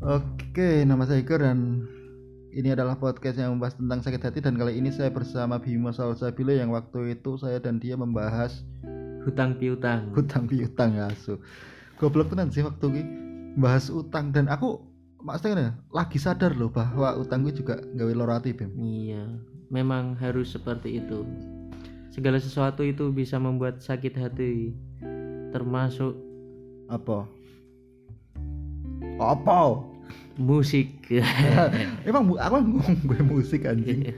Oke, nama saya Iker dan ini adalah podcast yang membahas tentang sakit hati dan kali ini saya bersama Bimo Salsabila yang waktu itu saya dan dia membahas hutang piutang hutang piutang ya su. Goblok tenan sih waktu ini bahas utang dan aku maksudnya lagi sadar loh bahwa utang gue juga gawe loro Bim. iya memang harus seperti itu segala sesuatu itu bisa membuat sakit hati termasuk Apa? Apa? musik Emang mu- aku ngomong gue musik anjing.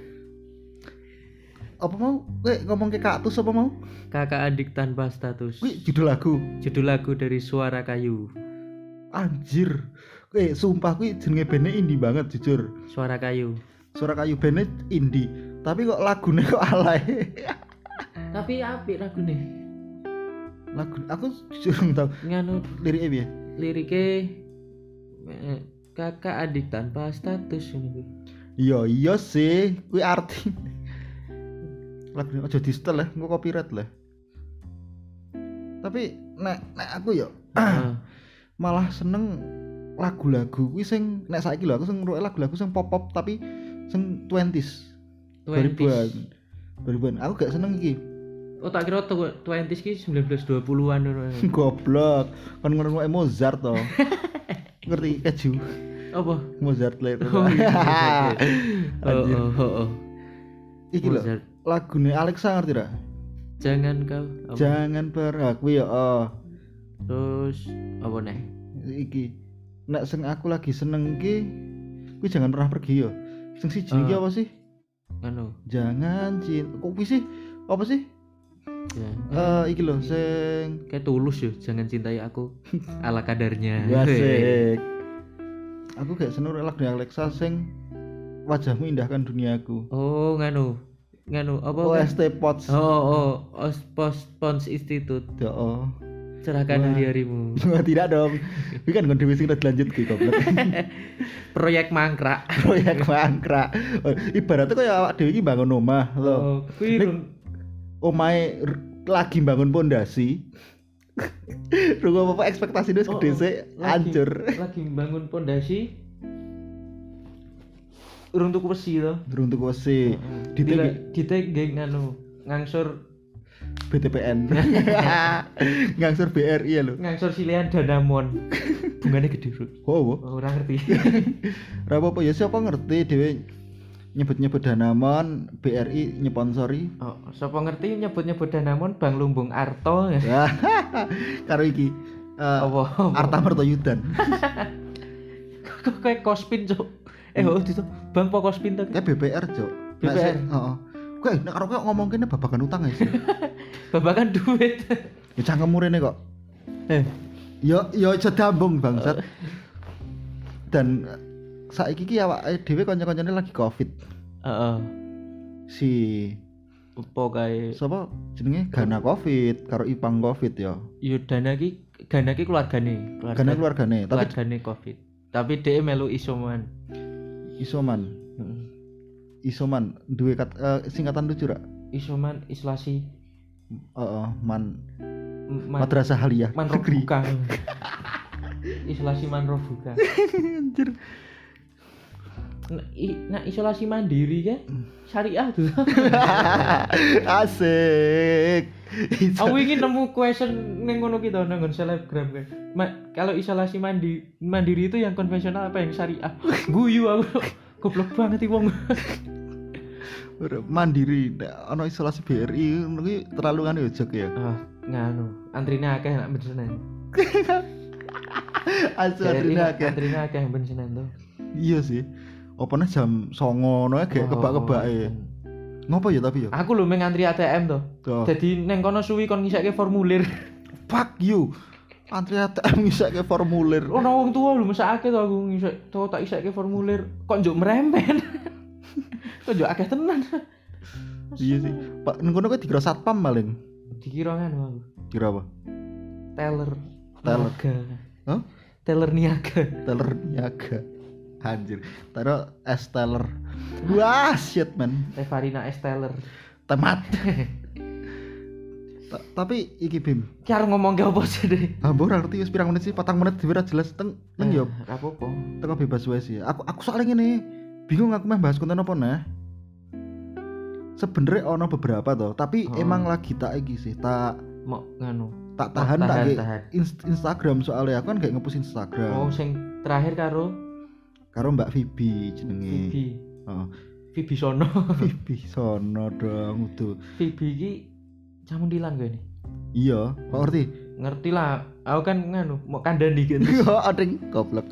Apa mau? Gue ngomong ke kaktus apa mau? kakak adik tanpa status Gue judul lagu. judul lagu dari suara kayu Anjir. Eh, sumpah kuwi jenenge bandnya indie banget jujur. suara kayu Suara kayu bandnya indie, tapi kok lagunya kok alay. tapi apik lagu nih Lagu aku jujur nggak tahu nganu liriknya piye. liriknya kakak adik tanpa status ini Iya, iya sih, kuwi arti. Lagunya aja di setel lah, engko copyright lah. Tapi nek nek aku ya Ah, malah seneng lagu-lagu kuwi sing nek saiki lho aku sing ngrungokne lagu-lagu sing pop-pop tapi sing 20s. 20s. 2000-an. 2000-an. Aku gak seneng iki. oh tak kira tuh 20s ki 1920-an ngono. Goblok. Kan ngono Mozart to. Ngerti keju. apa Mozart lah itu. Oh, iya, Mozart. oh, Anjir. oh, oh, oh. Iki lho, lagune Alexa ngerti ra? jangan kau apa? Jangan berhak ya oh. terus apa nih Iki. Nek sing aku lagi seneng ki kuwi jangan pernah pergi ya. Sing siji iki Ah. apa sih? anu Jangan cinta. Kok kuwi sih? Apa sih? Ya Eh iki lho sing kayak tulus ya jangan cintai aku ala kadarnya Asik. Aku gak seneng lagu Alexa sing wajahmu indahkan duniaku. oh nganu nganu apa OST Pots. oh oh os pos pons institut Ya, oh. cerahkan Wah. hari-harimu Tidak dong. Ini kan dhewe sing dilanjut ki goblok. proyek mangkrak Proyek mangkrak. Oh, Ibaratnya kayak awak dhewe iki bangun omah lho. oh kuwi R- lagi bangun pondasi. Rungo apa ekspektasi Oh, gede oh. sih Lagi- hancur. lagi bangun pondasi urung tuku besi to Durung tuku wesi Ditek ditek nggih nganu ngangsur BTPN. Ngangsur BRI ya lho. ngangsur silian danamon bunganya gede bro Oh, oh. oh, ora ngerti Ra apa ya siapa ngerti dhewe nyebut-nyebut Danamon, BRI nyponsori. oh, sapa ngerti nyebut-nyebut danamon bang lumbung arto Ya. Karo iki eh, apa Arta Mertoyudan. kok kayak kospin cok eh oh itu bang po kospin tuh Kayak BPR, Cok. BPR. heeh. Kowe nek karo ngomong kene babagan utang ya sih. babakan duit Ya cangkemmu rene kok. eh Ya ya sedambung bangsat. Dan saiki ki awake dhewe kanca-kancane lagi Covid. heeh Si apa kayak sapa jenenge Gana Covid karo Ipang Covid ya. yo dana ki gana ki keluargane Gana keluargane, tapi keluargane covid tapi dia melu isoman isoman. Heeh. Isoman duwe kat, eh, singkatan lucu ra? isoman isolasi Heeh, man M- man, Madrasah Haliyah man isolasi man robuka Anjir. Nah, i- nah, isolasi mandiri kan syariah tuh Asik. aku ingin nemu question neng ngono kita neng selebgram kan Ma- kalau isolasi mandi mandiri itu yang konvensional apa yang syariah? Guyu aku. Goblok banget wong. Mandiri ana isolasi BRI ngono kuwi terlalu kan ya jok ya. ah nganu. Antrine akeh nak bensenan Asu Jadi adrina akeh. antrine akeh yang bensenan tuh Iya sih. Opone jam 09.00 no kayak kebak-kebake. Ngopo ya tapi ya? aku lho meng antri ATM tuh Tuh. jadi neng kono suwi kon ngisekke formulir Fuck you. Antri ATM bisa ke formulir. ono wong tua lho mesake tuh aku ngisek tuh tak isekke formulir kok njuk merempen kok njuk akeh tenan Iya sih. Pak nang kono kuwi dikira satpam paling. dikira kan aku Kira apa? teller Teller. Hah? teller niaga Teller niaga. Anjir. Taruh es teller. Wah, shit man. Revarina S teller Temat. Ta- tapi iki Bim Ki arep ngomong ke apa sih deh? Ambo ora ngerti wis pirang menit sih, patang menit dhewe jelas teng neng yo Ora apa-apa. tengah bebas wae sih. Aku aku soalnya ngene, bingung aku meh bahas konten apa nah. Sebenernya ono beberapa toh, tapi Oh. emang lagi tak iki sih, tak Mau nganu. tak tahan Oh, tak tahan, ge- tahan. Inst- Instagram soalnya aku kan gak ngepus Instagram. Oh, sing terakhir karo Karo Mbak Vivi jenenge. Vivi. Oh, Vivi Sono. Vivi sono dong utuh. Vivi ki camundilan gue nih. Iya, kok ngerti? Ngerti lah. Aku kan nganu mau kandani gitu. Iya, ading goblok.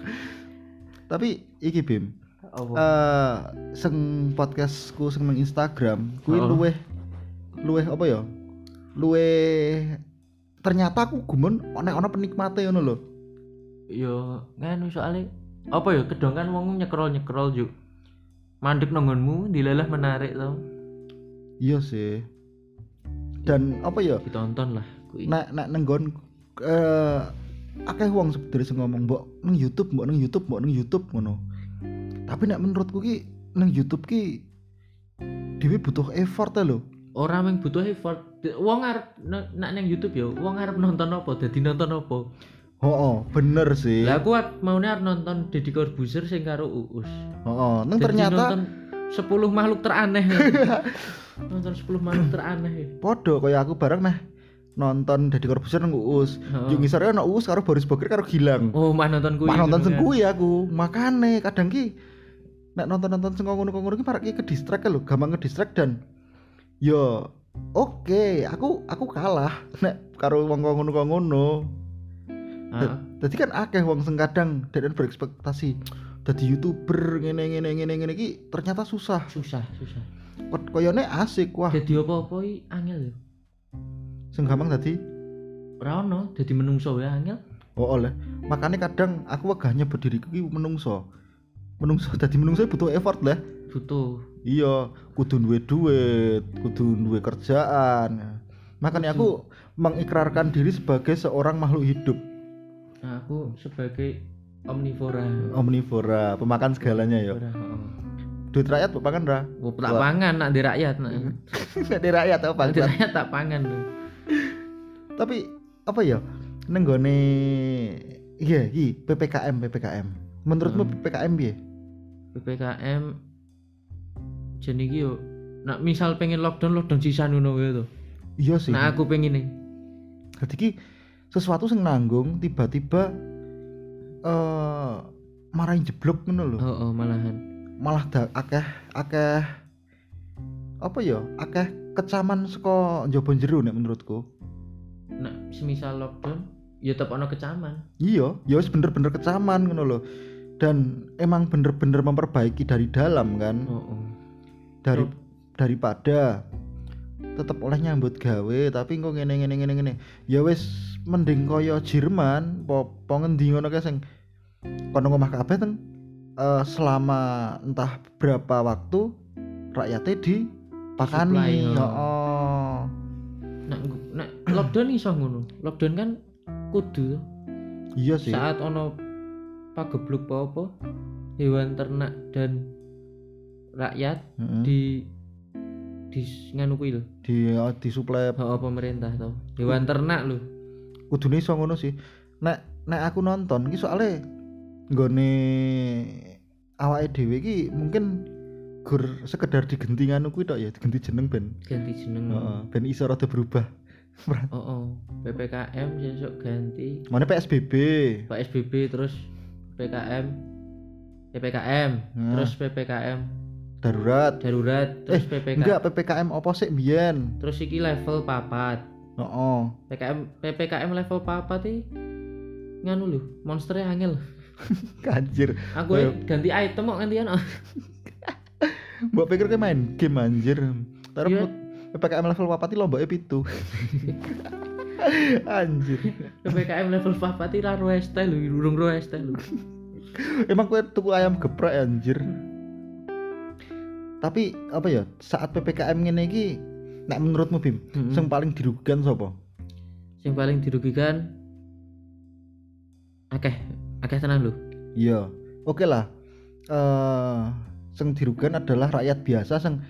Tapi iki Bim, Apa? eh sing podcastku sing nang Instagram kuwi Oh. luweh luweh apa ya? Luweh ternyata aku gumun nek ana penikmate ngono lho. Yo nganu soalnya apa ya kedong kan wong nyekrol nyekrol juk. Mandek nonggonmu dilelah menarik tau. Iya sih. Dan apa ya? Ditonton lah. Nek nek nenggon eh akeh wong sing ngomong mbok nang YouTube, mbok nang YouTube, mbok nang YouTube ngono. Tapi nek menurutku ki nang YouTube ki dhewe butuh effort lho. Orang yang butuh effort. Wong arep nak nang YouTube ya, wong arep nonton apa, dadi nonton apa. Oh, bener sih. Lah aku mau arep nonton Deddy Corbuzier sing karo Uus. Oh, nang Jadi ternyata nonton 10 makhluk teraneh. nonton 10 makhluk teraneh. podo kaya aku bareng meh nonton Deddy Corbuzier nang Uus. Heeh. Yo ngisore ana Uus karo Boris Bokir karo Gilang. Oh, mah nonton kuwi. Mah nonton gitu sing kuwi aku. Makane kadang ki nek nonton-nonton sing ngono-ngono ki parek ki ke distract lho, gampang ke distract dan yo oke, aku aku kalah nek karo wong ngono-ngono. Jadi kan akeh wong sing kadang dan berekspektasi dadi youtuber ngene ngene ngene ngene ki ternyata susah. Susah, susah. Kok koyone asik wah. Jadi apa-apa iki angel ya. Sing gampang dadi Ora ono, dadi menungso ya angel. Oh oleh. Makanya kadang aku wegah nyebut diriku ki menungso. Menungso dadi menungso butuh effort lah. Butuh. Iya, kudu duwe duit, kudu duwe kerjaan. Makanya aku mengikrarkan diri sebagai seorang makhluk hidup, Nah, aku sebagai omnivora. omnivora, pemakan segalanya ya. Duit rakyat pangan ra? Oh, tak pangan nak di rakyat nak. Di rakyat apa di rakyat tak pangan. Tapi apa ya? Nenggone iya iki PPKM PPKM. Menurutmu Hmm. PPKM piye? PPKM jenenge iki yo nak misal pengen lockdown lockdown sisan ngono to. Iya sih. Nah aku pengen nih. Jadi ki sesuatu sing nanggung tiba-tiba eh marahin jeblok ngono lho. Oh, oh malahan. Malah da, akeh akeh apa ya? Akeh kecaman saka njaba jero nek menurutku. Nak semisal lockdown ya tetep ono kecaman. Iya, ya wis bener-bener kecaman ngono lho. Dan emang bener-bener memperbaiki dari dalam kan. Oh, oh. Dari Terus? daripada tetep oleh nyambut gawe tapi kok ngene ngene ngene ngene. Ya wis mending kaya Jerman po, po ngendi ngono kae sing kono ngomah kabeh teng eh, selama entah berapa waktu rakyatnya di pakani Disuplai, oh. Nak nak lockdown iso ngono. Lockdown kan kudu iya sih saat ono pagebluk apa apa hewan ternak dan rakyat Heeh. di di nganu kuwi lho. di eh, disuplai Oh, pemerintah tau. Hewan ternak lho. Kudune iso ngono sih. Nek nek aku nonton iki soalnya nggone awake dhewe iki mungkin gur sekedar digenti nganu kuwi tok ya digenti jeneng ben. Ganti jeneng. heeh ben iso rada berubah. Oh, oh. PPKM sesuk ganti. Mana PSBB PSBB terus PPKM PPKM Nah. terus PPKM darurat. Darurat terus Eh, PPK enggak PPKM opo sih biyen terus iki level papat heeh PPKM PPKM level papat iki nganu lho monsternya angel anjir aku Ayo. ganti item kok gantian oh. mbok pikir ke main game anjir Taruh Iya. PPKM level papati lomba pitu anjir PPKM level papat iki ra ro ST lho durung ro ST lho Emang kue tuku ayam geprek anjir. Tapi apa ya saat PPKM ngene iki nek menurutmu Bim, Mm-mm. sing paling dirugikan sapa? yang paling dirugikan akeh akeh tenan lho Iya. Oke lah. Eh sing dirugikan adalah rakyat biasa sing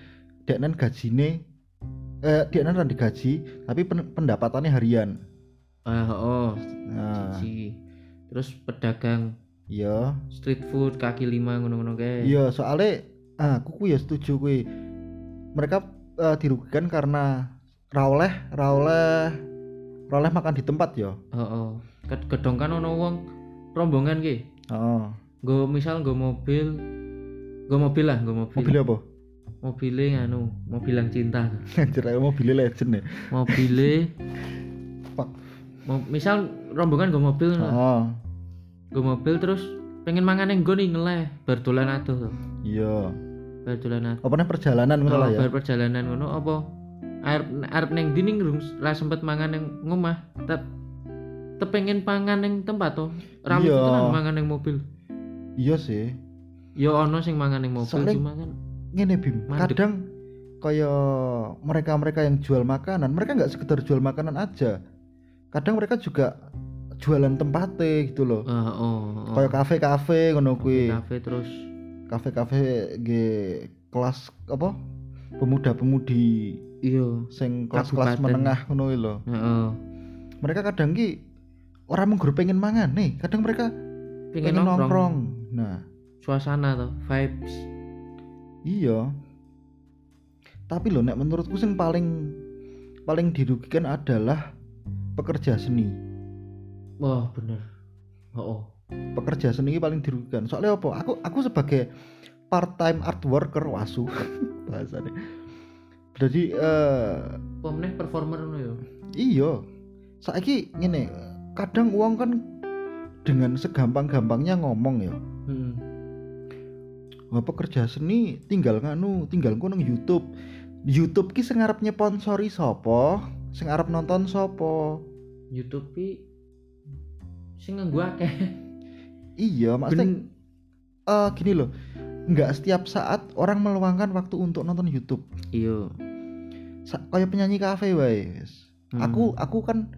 deknen gajine eh dia kan digaji tapi pen- pendapatannya harian ah oh nah terus pedagang iya street food kaki lima ngono-ngono kae iya soalnya ah aku ku ya setuju kuwi mereka eh, dirugikan karena rawleh rawleh rawleh makan di tempat ya oh, oh. Gedong kan ono wong rombongan ki. Oh Gue misal gue mobil gue mobil lah gue mobil. Mobilnya apa? Mobilnya nganu mobil yang cinta. Anjir mobilnya legend ya. Mobilnya Fuck. mo- misal rombongan gue mobil oh gue mobil terus pengen mangan yang gue nih ngeleh berdolan atuh tuh iya berdolan atuh apa nih perjalanan ngono lah oh, ya? bar perjalanan ngono. Apa? Arep arep neng dinding rung lah sempet mangan yang ngomah. Tep tepengen pangan yang tempat tuh rawi Iya. tenan mangan yang mobil. Iya sih. Ya ono sing mangan yang mobil Soalnya- cuma kan ngene bim. Mandek. kadang kaya mereka-mereka yang jual makanan mereka nggak sekedar jual makanan aja. Kadang mereka juga jualan tempatnya gitu loh. Ah, oh, oh. kaya kafe-kafe ngono kuwi. Kafe terus kafe-kafe ge kelas apa pemuda-pemudi iya sing kelas-kelas menengah ngono lho Heeh. mereka kadang ki orang menggur pengen mangan nih kadang mereka pengen, pengen, nongkrong. nongkrong nah suasana tuh vibes Iya. Tapi loh nek menurutku sing paling paling dirugikan adalah pekerja seni. wah bener oh, oh. Pekerja seni ini paling dirugikan. Soalnya apa? Aku aku sebagai part time art worker wasu bahasanya. Jadi eh pemenang performer ngono ya iya. Saiki ngene, kadang uang kan dengan segampang-gampangnya ngomong ya. Heeh. Wah pekerja seni tinggal nganu, tinggal ku nang YouTube. YouTube ki sing arep nyponsori sapa? Sing arep nonton sapa? YouTube ki sing nganggo akeh Iya, maksudnya ben eh, gini loh. Nggak setiap saat orang meluangkan waktu untuk nonton YouTube. iya Sa kayak penyanyi kafe wae. Hmm. Aku aku kan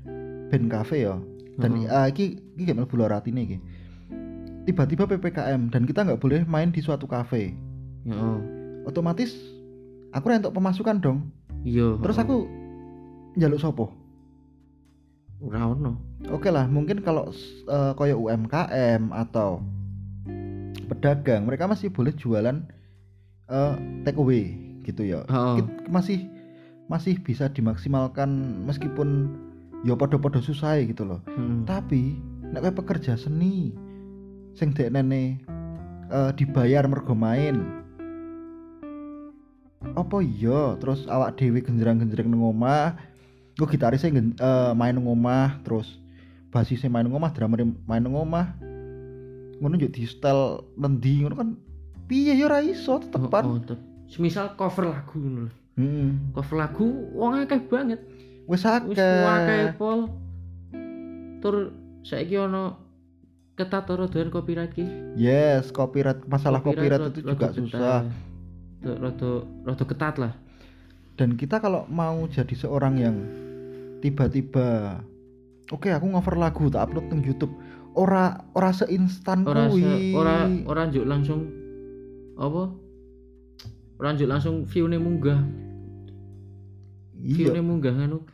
band kafe ya. Dan Heeh. eh, iki iki gak mlebu lho ratine iki. Tiba-tiba PPKM dan kita nggak boleh main di suatu kafe. Heeh. Otomatis aku rentok pemasukan dong. iya Terus aku njaluk sopo? Ora ono Oke lah, mungkin kalau eh, kayak UMKM atau pedagang, mereka masih boleh jualan eh, take away gitu ya. Kit- Masih masih bisa dimaksimalkan meskipun ya podo-podo susah gitu loh. Heeh. Tapi nek kowe pekerja seni sing deknene eh, dibayar mergo main. Apa iya terus awak dhewe genjreng-genjreng nang omah, gue gitarisnya eh, main nang omah terus basisnya main nang omah, drummer main nang omah. Ngono yo di setel nendi ngono kan piye ya ora iso Oh, tetepan. oh, tep- semisal cover lagu ngono. Heeh. cover lagu wong akeh banget Wis wis akeh akeh. pol tur saiki ono ketat ora doan copyright ki Yes, copyright masalah copyright, rada- itu juga susah. Rada rada ketat lah dan kita kalau mau jadi seorang yang tiba-tiba oke aku ngover lagu tak upload ke YouTube ora ora seinstan ora kuwi. se- ora ora njuk langsung apa? Ora njuk langsung view-ne munggah. Iya. View-ne munggah anu.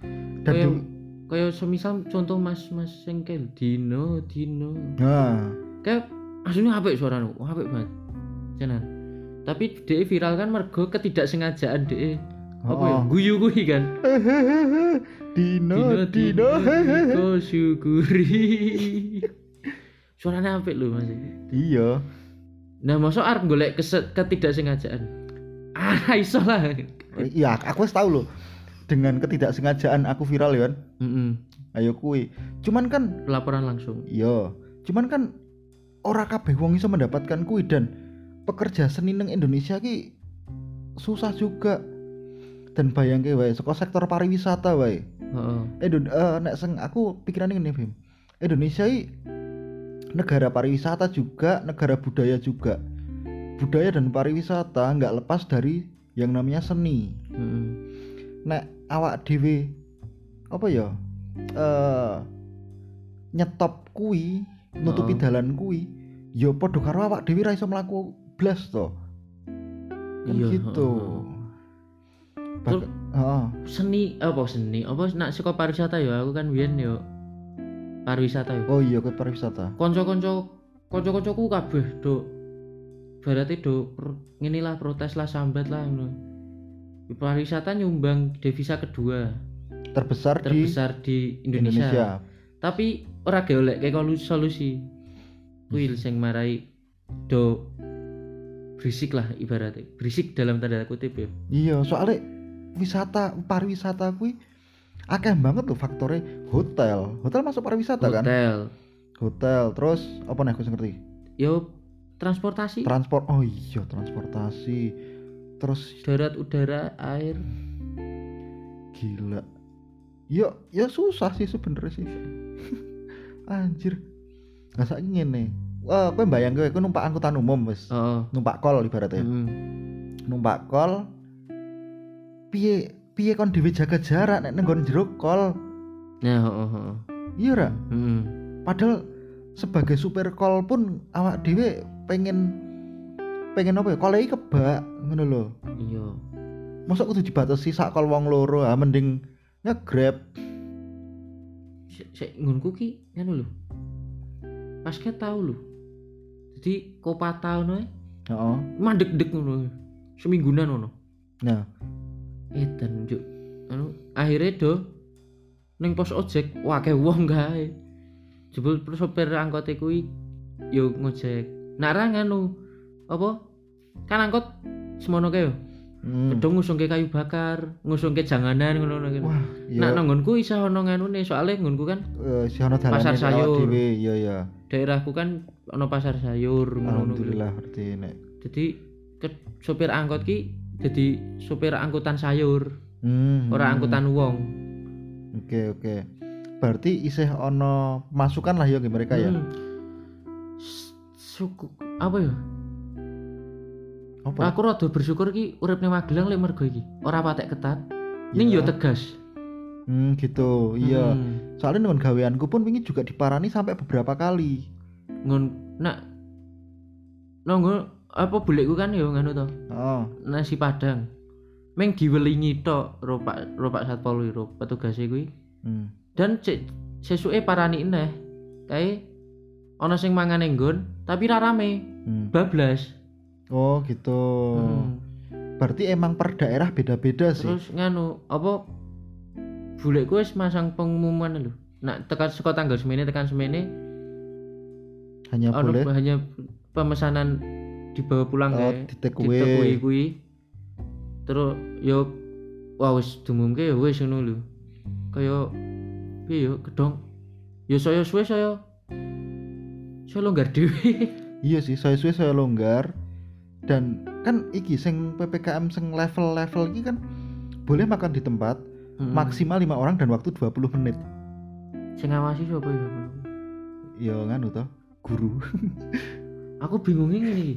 Dan kaya di- kaya semisal contoh mas-mas sing kayak dino dino. Nah. Kayak aslinya apik suaranya wah apik banget tenan tapi DE viral kan mergo ketidaksengajaan DE apa ya Oh. guyu kuwi kan? Dino Dino kau syukuri suaranya apik lho mas. Iya. Nah masuk arep golek kese- ketidaksengajaan? Ah iso lah. Iya aku wis tahu loh dengan ketidaksengajaan aku viral ya kan? Mm-mm. ayo kui cuman kan laporan langsung. Iya. Cuman kan ora kabeh wong iso mendapatkan kui dan pekerja seni nang Indonesia ki susah juga dan bayangke wae saka sektor pariwisata wae Heeh. Indon eh, nek sing aku pikiran ini Bim. Indonesia ini negara pariwisata juga, negara budaya juga. Budaya dan pariwisata nggak lepas dari yang namanya seni. Mm-mm. Nek awak dhewe apa ya? Eh nyetop kui, nutupi Heeh. dalan kui, ya padha karo awak dhewe ra iso mlaku blas to. Kan Iya, gitu. heeh. Terus- heeh. seni apa seni? Apa nak saka pariwisata ya? Aku kan biyen yo pariwisata yo. Oh iya ke pariwisata. Kanca-kanca kanca-kancaku kabeh do berarti do per, ngene lah protes lah sambat lah ngono. Pariwisata nyumbang devisa kedua. Terbesar, terbesar di di Indonesia, Indonesia. tapi ora golek kayak solusi. Kuwi sing marai do berisik lah ibaratnya. Berisik dalam tanda kutip ya. Iya, soalnya wisata pariwisata kuwi akeh banget loh faktornya hotel. Hotel masuk pariwisata kan? hotel Hotel, terus apa nih aku ngerti? yo transportasi Transport. Oh iya, transportasi. Terus darat udara air gila. Ya, ya susah sih sebenernya sih. Anjir. Nggak saiki ngene. Wah, kowe bayang kowe kowe numpak angkutan umum wis. oh Numpak kol ibaratnya. mm. Numpak kol piye piye kon dhewe jaga jarak nek nang nggon jero kol. oh, oh. Iya ra? Mm. Padahal sebagai supir kol pun awak dhewe pengen pengen apa ya? Kol iki kebak ngono lho. iya Masa kudu dibatasi sak kol wong loro, ah mending nge-grab. Sik- ngunku ki ngono lho pas ke tau lho jadi kopata ngono ae Heeh. mandek-dek ngono seminggunan ngono Nah, edan juk anu akhirnya do ning pos ojek wakeh wong gae jebul sopir angkot kuwi yo ngojek nak ra nganu apa kan angkot semono kae yo hmm. gedung ngusungke kayu bakar ngusungke janganan ngono ngono Wah, iya. nak nang nggonku iso ono nganune soalnya nggonku kan si ono dalane Pasar sayur. dhewe, iya ya. daerahku kan ono pasar sayur ngono-ngono. Alhamdulillah berarti nek. jadi ke- sopir angkot ki jadi sopir angkutan sayur Hmm. ora hmm. angkutan wong Oke, oke. Berarti isih ono masukan lah ya mereka ya. Hmm. S- suku apa ya Apa? aku rada bersyukur ki urip ning Magelang lek mergo iki ora patek ketat ning yo Iya. tegas Hmm, gitu. Iya. Hmm. Soalnya dengan gaweanku pun wingi juga diparani sampai beberapa kali. ngon nak nonggo apa bulekku kan yo nganu to Oh. nasi padang meng diwelingi tok ropak ropak satpol kuwi ro petugas kuwi Hmm. dan cek sesuke parani neh kae ana sing mangan nggon tapi ra rame Hmm. bablas Oh, gitu. Hmm. Berarti emang per daerah beda-beda sih. terus nganu apa bulekku wis masang pengumuman lho nak tekan saka tanggal semene tekan semene Hanya ana boleh hanya pemesanan dibawa pulang oh, kae di take di take away away. kuwi terus yo wah wis dumungke ya wis ngono lho kaya piye yo gedong yo saya suwe saya saya longgar dhewe Iya sih, saya suwe saya longgar. Dan kan iki sing PPKM sing level-level iki kan boleh makan di tempat Mm-mm. maksimal lima orang dan waktu 20 menit. sing ngawasi sapa ya Ya nganu toh, guru. aku bingungnya ngene iki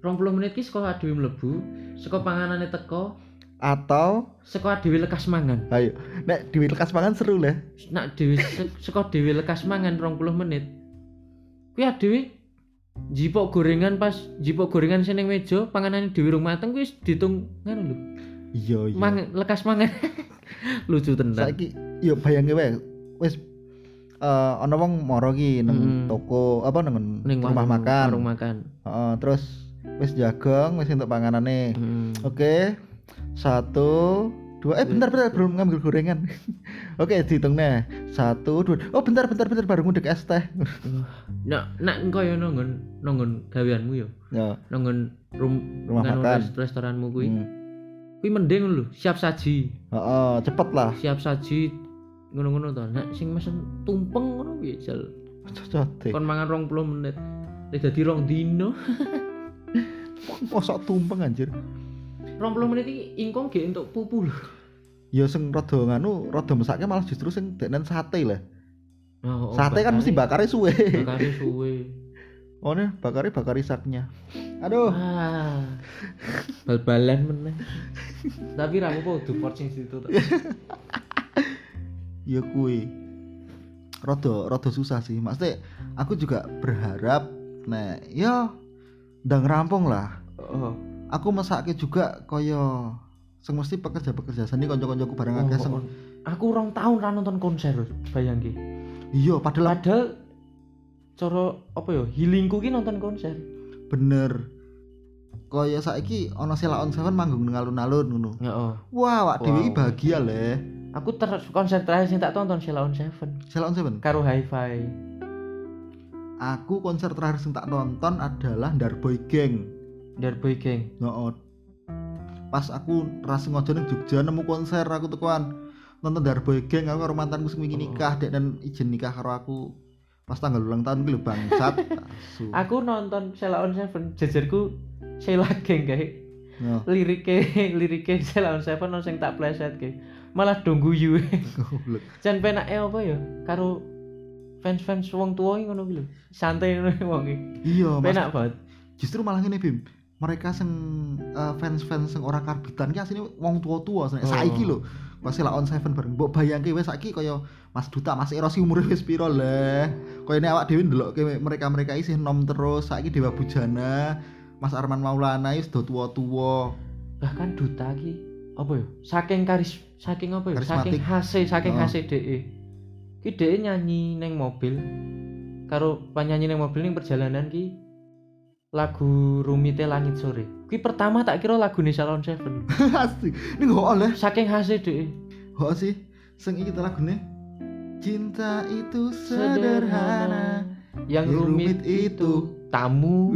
20 menit ki saka dhewe mlebu saka panganane teko Atau saka dhewe lekas mangan ayo, nek di lekas mangan seru lah. nak dhewe saka dhewe lekas mangan 20 menit kuwi dhewe jipok gorengan pas jipok gorengan sing ning meja panganane dhewe rung mateng kuwi ditung ngono lho Iya iya. Mang, lekas mangan lucu tenan Saiki yo bayangke wae wis eh ana wong moro ki nang Mm. toko apa nang rumah makan. warung makan Heeh, terus wis jagong, wis entuk panganane. Hmm. Oke. Satu, dua. Eh bentar bentar belum ngambil gorengan. Oke, dihitung nih. Satu, dua. Oh bentar bentar bentar baru ngudek es teh. nak nak engko yo nonggon nonggon gaweanmu yo ya, nonggon rum rumah makan. res- restoranmu kuwi Hmm. kuwi mending lho siap saji Heeh, cepet lah. siap saji ngono-ngono to nek sing mesen tumpeng ngono piye jal Cocok kon mangan 20 menit nek dadi rong dino Mosok tumpeng anjir. 20 menit iki ingkong ge untuk pupu lho Ya sing rada nganu, rada mesake malah justru sing denen sate lah. oh, sate kan mesti bakare suwe. bakare suwe Oh nih, bakari bakari saknya. Aduh. ah bal-balan meneh tapi ra apa kudu porcing situ ya kui rodo rodo susah sih maksudnya aku juga berharap nah ya ndang rampung lah oh aku mesake juga koyo sing mesti pekerja-pekerja seni kanca-kancaku bareng Oh, akeh sing oh. Aku rong tahun ra nonton konser, bayangke. iya padahal Padahal cara apa ya healingku ki nonton konser. bener kaya saiki ana Sheila on Seven manggung ning alun-alun ngono Heeh. wah awak dhewe Wow. bahagia le Aku ter konser terakhir sing tak tonton Sheila on Seven Sheila on Seven karo Hi-Fi. aku konser terakhir sing tak nonton adalah Darboy Gang Darboy Gang. Heeh. Pas aku ras sengaja ning Jogja nemu konser aku tekuan nonton Darboy Gang aku karo mantanku sing wingi nikah dek dan izin nikah karo aku pas tanggal ulang tahun lho bangsat. Aku nonton Sheila on Seven, jajarku Sheila Gang kae. Yo, Lirike lirike Sheila on Seven ono sing tak pleset ke. Malah dong guyu. goblok. Jan penake apa ya karo fans-fans wong tuwa iki ngono lho. Santai ngono wong iki. Iya. Penak banget. Justru malah ngene Bim. Mereka sing eh, fans-fans sing ora karbitan ki asline wong tua-tua Oh. saiki lho. Pas Sheila on Seven bareng mbok bayangke wis saiki kaya Mas Duta Mas Erosi umure wis piro le. Kaya ini awak dhewe ndelokke mereka-mereka isih nom terus saiki Dewa Bujana, Mas Arman Maulana wis do tua-tua. Bahkan duta ki apa ya? Saking karis saking apa ya? Saking hase, saking Oh. hase DE. Ki DE nyanyi neng mobil karo penyanyi neng mobil ning perjalanan ki lagu Rumite Langit Sore. Ki pertama tak kira lagu Salon Seven. Asli. Ini gak oleh. Saking hase DE. Kok sih? Sing iki ta lagune. Cinta itu sederhana. Yang Yang rumit, rumit itu itu. tamu.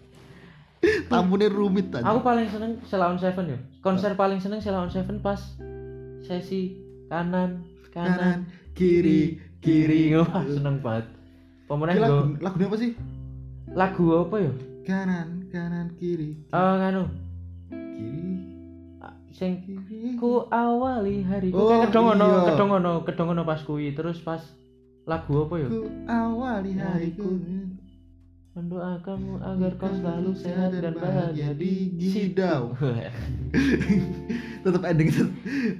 Tambune rumit aja. Aku paling seneng Sheila on Seven ya. Konser paling seneng Sheila on Seven pas sesi kanan kanan kanan, kiri, kiri. kiri wah seneng banget. Pemenang lagu, lagunya apa sih? Lagu apa ya? Kanan, kanan, kiri. Eh nganu Kiri, sing kiri. ku awali hariku Oh, kayak kedong ono iya. kedong ono kedong ono pas kuwi terus pas lagu apa ya? Ku awali hariku. Mendoakanmu agar kau selalu sehat dan bahagia di Gidau. tetap ending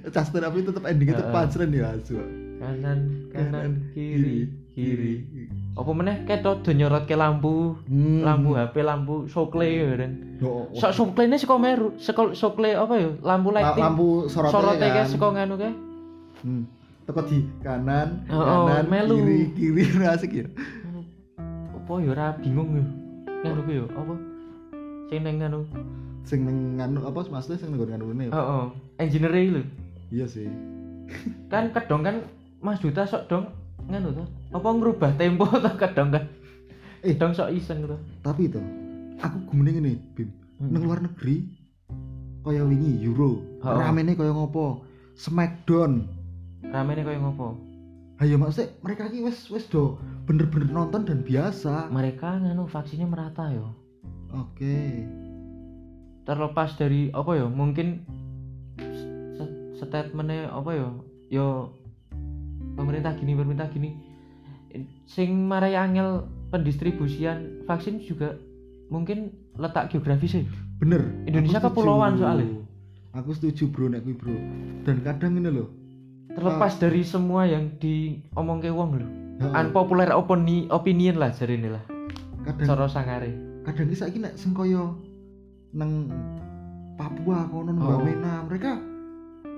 Justin apa tetap ending itu pancren ya asu. kanan kanan kiri kiri. Apa meneh ketok do nyorot ke lampu Hmm. lampu HP lampu sokle ya kan. Oh, oh. Sok sokle ini saka meru, saka sokle apa ya? Lampu La- lighting. lampu sorotnya Sorotnya kan. saka nganu kae. Hmm. Teko di kanan, Oh, oh, kanan, melu. kiri, kiri asik ya. Apa ya ora bingung ya. Nganu ku ya apa? Sing nang nganu. Sing neng nganu apa maksudnya sing neng nganu ini. Heeh. Engineer iki lho. Iya sih. Kan kedong kan Mas Duta sok dong nganu to. Apa ngerubah tempo to kedong kan? Eh. Kedong sok iseng to. Tapi itu aku gumene ngene, Bim. Hmm. Neng luar negeri kaya wingi Euro. Oh. Ramene kaya ngopo? Smackdown. Ramene koyo ngopo? Ayo maksudnya mereka ki wis wis do bener-bener nonton dan biasa. Mereka nganu vaksinnya merata yo. Oke. Terlepas dari apa ya? Mungkin statementnya apa ya? Yo pemerintah gini, pemerintah gini. Sing marai angel pendistribusian vaksin juga mungkin letak geografis ya. Bener. Indonesia kepulauan soalnya. Aku setuju bro nek bro. Dan kadang ini loh. Terlepas dari semua yang diomongke wong lho. heeh, Unpopular opini opinion lah jarine lah. kadang Cara sangare. kadang nek sing kaya nang Papua kono nang Oh. Wamena mereka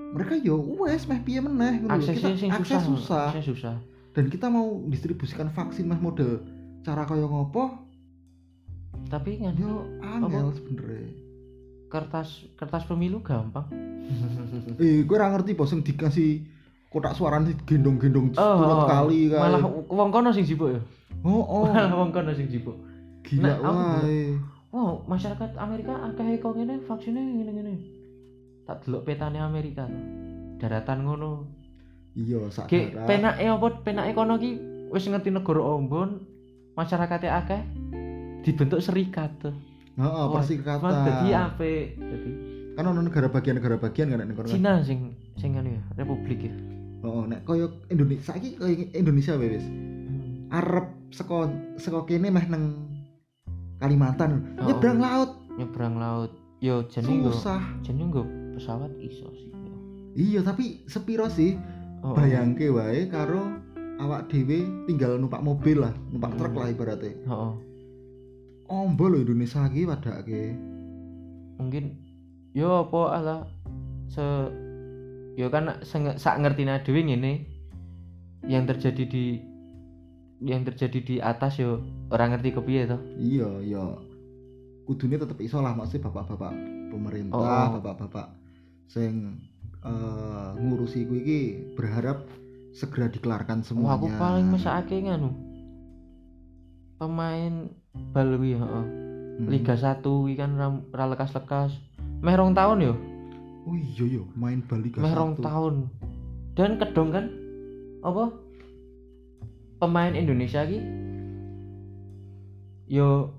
mereka yo wes meh piye meneh. Aksesnya Kita- akses susah. susah. Akses susah. Dan kita mau distribusikan vaksin meh model cara kaya ngopo Tapi kan yo angel sebenernya. kertas kertas pemilu gampang. Eh, gue ora ngerti bos sing dikasih kotak suara gendong-gendong Oh, turut oh, kali kae. Malah wong kono sing sibuk ya. oh, oh. Malah wong kono sing sibuk. Gila Nah, wae. Wow, masyarakat Amerika akeh kok ngene vaksinnya ngene-ngene. Tak delok petane Amerika tuh. Daratan ngono. Iya, sak penake apa penake kono ki wis ngerti negara ombon, masyarakatnya akeh dibentuk serikat tuh. Heeh, Wah, pasti kata. Dadi apik. Dadi Kan ono negara bagian-negara bagian kan nek. Cina sing sing anu ya, republik ya. Heeh, nek koyo Indonesia koyo Indonesia wae wis. Arep saka saka kene meh nang Kalimantan Oh. nyebrang laut Nyebrang laut. Yo jenenge nggo susah. jenenge nggo pesawat iso sih. Iya, tapi sepiro sih Oh, bayangke wae karo awak dhewe tinggal numpak mobil lah, numpak truk Hmm. lah ibaratnya. Heeh. Ombo lho Indonesia iki padake. Mungkin yo apa ala se yo kan sak ngertina dhewe ngene yang terjadi di yang terjadi di atas yo orang ngerti kepiye to iya ya kudune tetep iso lah maksudnya bapak-bapak pemerintah Oh. Sing eh, ngurusi kuwi iki berharap segera dikelarkan semuanya aku paling mesake nganu. Pemain bal kuwi heeh. Hmm. Liga 1 kuwi kan ra- lekas-lekas. Meh rong tahun yo. Oh iya yo main bal Liga meh rong 1. tahun. Dan kedong kan apa? Pemain Indonesia ki yo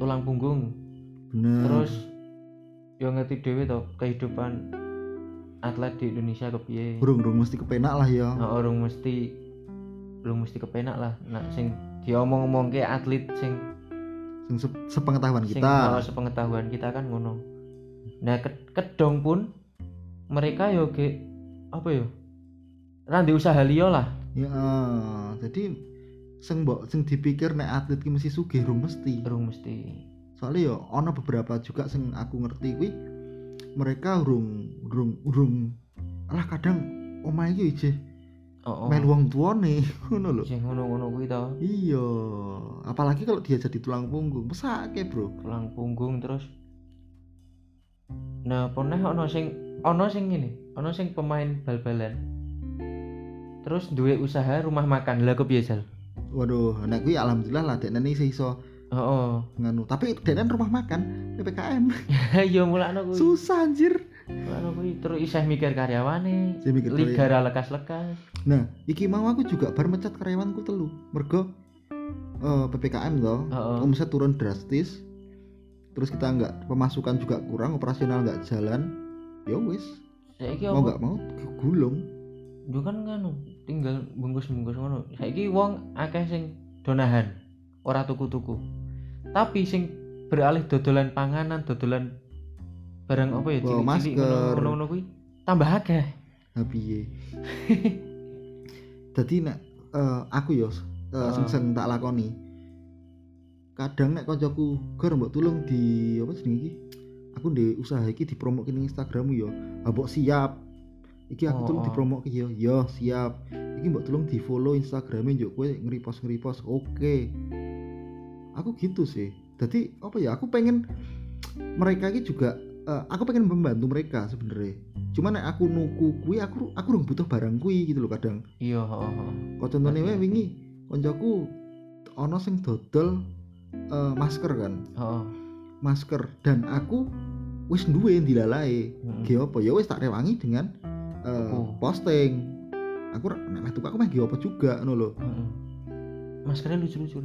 tulang punggung. Bener. Terus yo ngerti dhewe to kehidupan atlet di Indonesia kepiye burung burung mesti kepenak lah ya. Nah, orang mesti belum mesti kepenak lah. Nah sing diomong-omong ke atlet sing sing se- sepengetahuan sing kita. mau sepengetahuan kita kan ngono. Nah ke- kedong pun mereka yo ge apa yo? Randi usaha liya lah. Ya jadi sing mbok sing dipikir nek atlet ki mesti sugih rung mesti. Urung mesti soalnya ya ono beberapa juga sing aku ngerti kuwi mereka urung urung urung lah kadang omahe iki ijeh oh, oh. melu wong tuane ngono lho. Sing ngono-ngono kuwi to. Iya apalagi kalau dia jadi tulang punggung mesake bro. Tulang punggung terus. Nah pernah ono sing ono sing ngene ono sing pemain bal-balan. Terus duwe usaha rumah makan. Lah Sal? waduh nek kuwi alhamdulillah lah dekne iso oh, oh. nganu tapi dekne rumah makan PPKM ya mulakno kuwi susah anjir mulakno kuwi terus isih mikir karyawane Saya mikir liga ra lekas-lekas Nah, iki mau aku juga bar mecat karyawanku telu. Mergo eh, PPKM toh, Heeh. omset turun drastis. Terus kita nggak pemasukan juga kurang, operasional nggak jalan. Ya wis, saiki mau nggak mau gulung. Yo kan nganu tinggal bungkus-bungkus ngono saiki wong akeh sing donahan ora tuku-tuku tapi sing beralih dodolan panganan dodolan barang apa ya Bawa cilik-cilik masker. ngono-ngono kuwi tambah akeh Nah, piye? Dadi nek eh, aku yo uh, sing Heeh. sing tak lakoni. Kadang nek kancaku gor mbok tulung di apa jenenge iki? Aku di usaha iki dipromokin ning Instagrammu yo. Ah, mbok siap. Iki aku Oh, tulung oh. dipromokin yo. Yo, siap. Iki mbok tulung di follow Instagramnya yo kowe nge-repost nge-repost. Oke. Aku gitu sih. Jadi apa ya? Aku pengen mereka ini juga eh, aku pengen membantu mereka sebenarnya. Cuman aku nuku kuwi aku aku rung butuh barang kuwi gitu loh kadang. iya. Kok contohnya wae wingi koncoku ana sing dodol eh, masker kan. heeh Masker dan aku wis duwe dilalae. heeh. Ge apa ya wis tak rewangi dengan eh, Tuku. posting. Aku nek meh tuku aku meh ge apa juga ngono lho. Heeh. maskernya lucu-lucu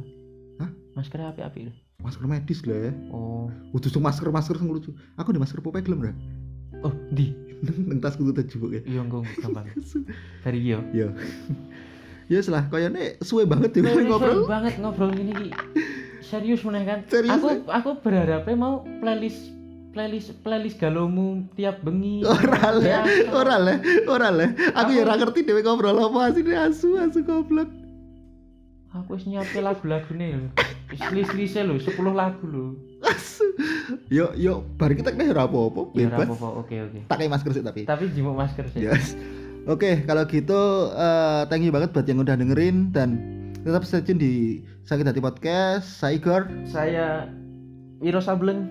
maskernya api-api lho. Masker medis lah ya. oh Udah tuh masker-masker sing lucu. Aku di masker Popeye gelem ra. oh di Nang tasku tuh tajubuk ya. iya engko gampang dari iya Ya. Ya selah koyone suwe banget ya ngobrol. banget ngobrol gini ki. Serius meneh kan? Serius, aku ya? aku berharapnya mau playlist playlist playlist galomu tiap bengi. Ora le, Ya, ora le, ora le. Aku ya Aku- ora ngerti dhewe ngobrol apa asine asu asu goblok. Aku wis nyiapin lagu-lagune lho. List-liste lho 10 lagu lho. Yo yo bar kita nek ora apa-apa, Ya ora bebas. apa-apa. Oke oke. Tak kayak masker sih tapi. Tapi jimuk masker sih. Yes. Oke, kalau gitu eh, thank you banget buat yang udah dengerin dan tetap stay tune di Sakit Hati Podcast. Saya Igor. Saya Wiro Sableng.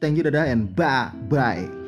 Thank you dadah and bye bye.